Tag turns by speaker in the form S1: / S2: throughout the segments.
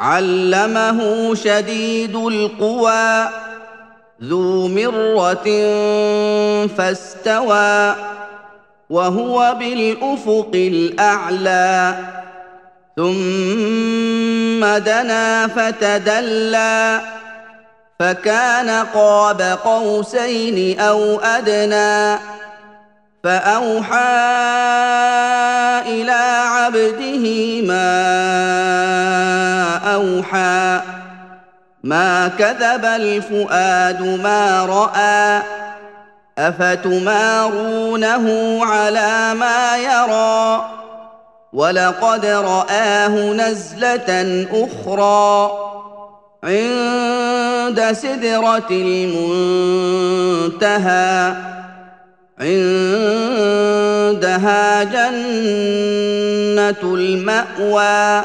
S1: علمه شديد القوى ذو مرة فاستوى وهو بالأفق الأعلى. ثم دنا فتدلى فكان قاب قوسين أو أدنى. فأوحى إلى عبده ما أوحى. ما كذب الفؤاد ما رأى. أفتمارونه على ما يرى؟ ولقد رآه نزلة أخرى. عند سدرة المنتهى. عندها جنة المأوى.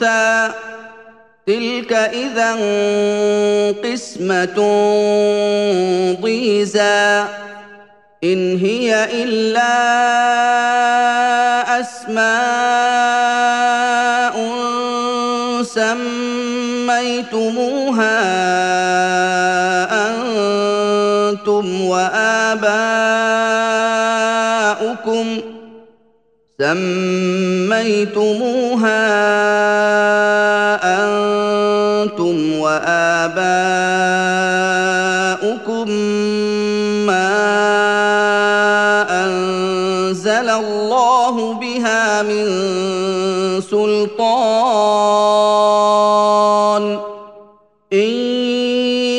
S1: الانثى تلك إذا قسمة ضيزى. إن هي إلا أسماء سميتموها أنتم وآباؤكم. سميتموها أنتم وآباؤكم ما أنزل الله بها من سلطان إن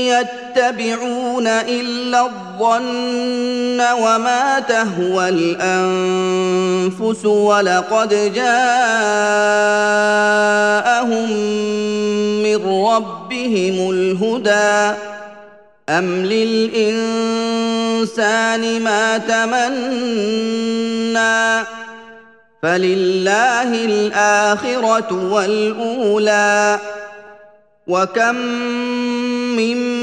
S1: يتبعون إلا الظن وما تهوى الأنفس ولقد جاءهم من ربهم الهدى. أم للإنسان ما تمنى؟ فلله الآخرة والأولى. وكم من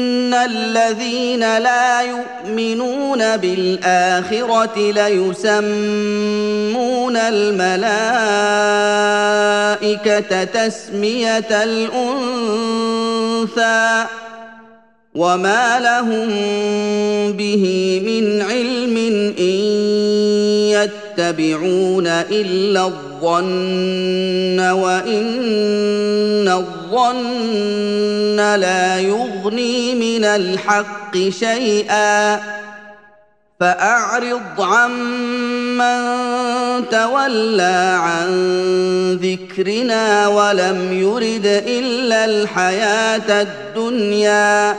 S1: الذين لا يؤمنون بالآخرة ليسمون الملائكة تسمية الأنثى وما لهم به من علم إن يتبعون إلا الظن وإن الظن لا يغني من الحق شيئا فأعرض عمن تولى عن ذكرنا ولم يرد إلا الحياة الدنيا.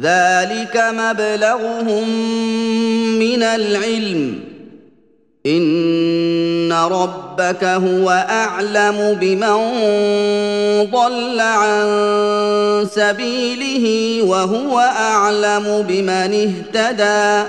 S1: ذلك مبلغهم من العلم. ان ربك هو اعلم بمن ضل عن سبيله وهو اعلم بمن اهتدى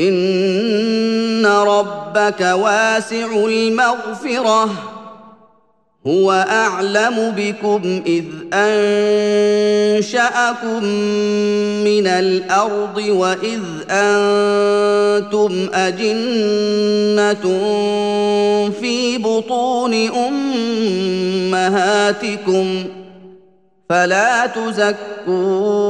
S1: إن ربك واسع المغفرة. هو أعلم بكم إذ أنشأكم من الأرض وإذ أنتم أجنة في بطون أمهاتكم. فلا تزكوا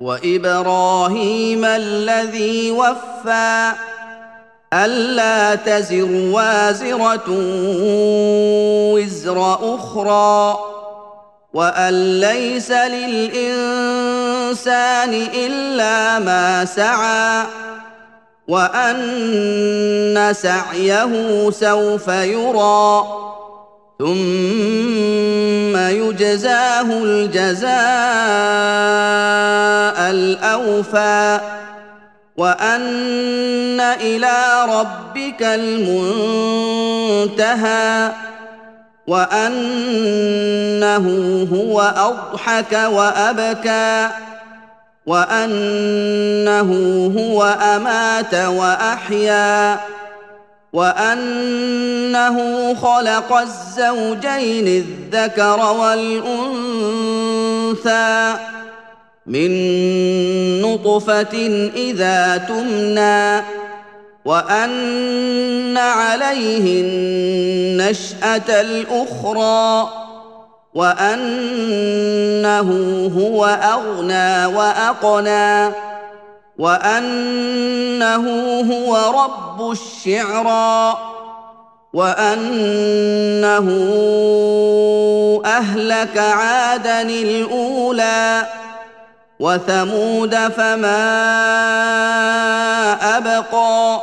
S1: وإبراهيم الذي وفى ألا تزر وازرة وزر أخرى وأن ليس للإنسان إلا ما سعى وأن سعيه سوف يرى ثم يجزاه الجزاء الأوفى وأن إلى ربك المنتهى وأنه هو أضحك وأبكى وأنه هو أمات وأحيا وأنه خلق الزوجين الذكر والأنثى من نطفة إذا تمنى وأن عليه النشأة الأخرى وأنه هو أغنى وأقنى. وأنه هو رب الشعرى وأنه أهلك عادا الأولى وثمود فما أبقى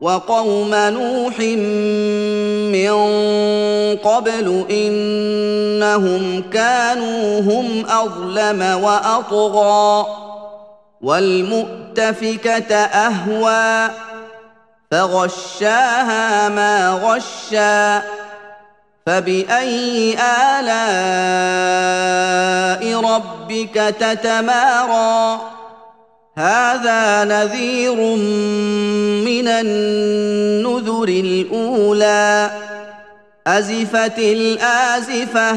S1: وقوم نوح من قبل إنهم كانوا هم أظلم وأطغى والمؤتفكة أهوى فغشاها ما غشّى فبأي آلاء ربك تتمارى؟ هذا نذير من النذر الأولى أزفت الآزفة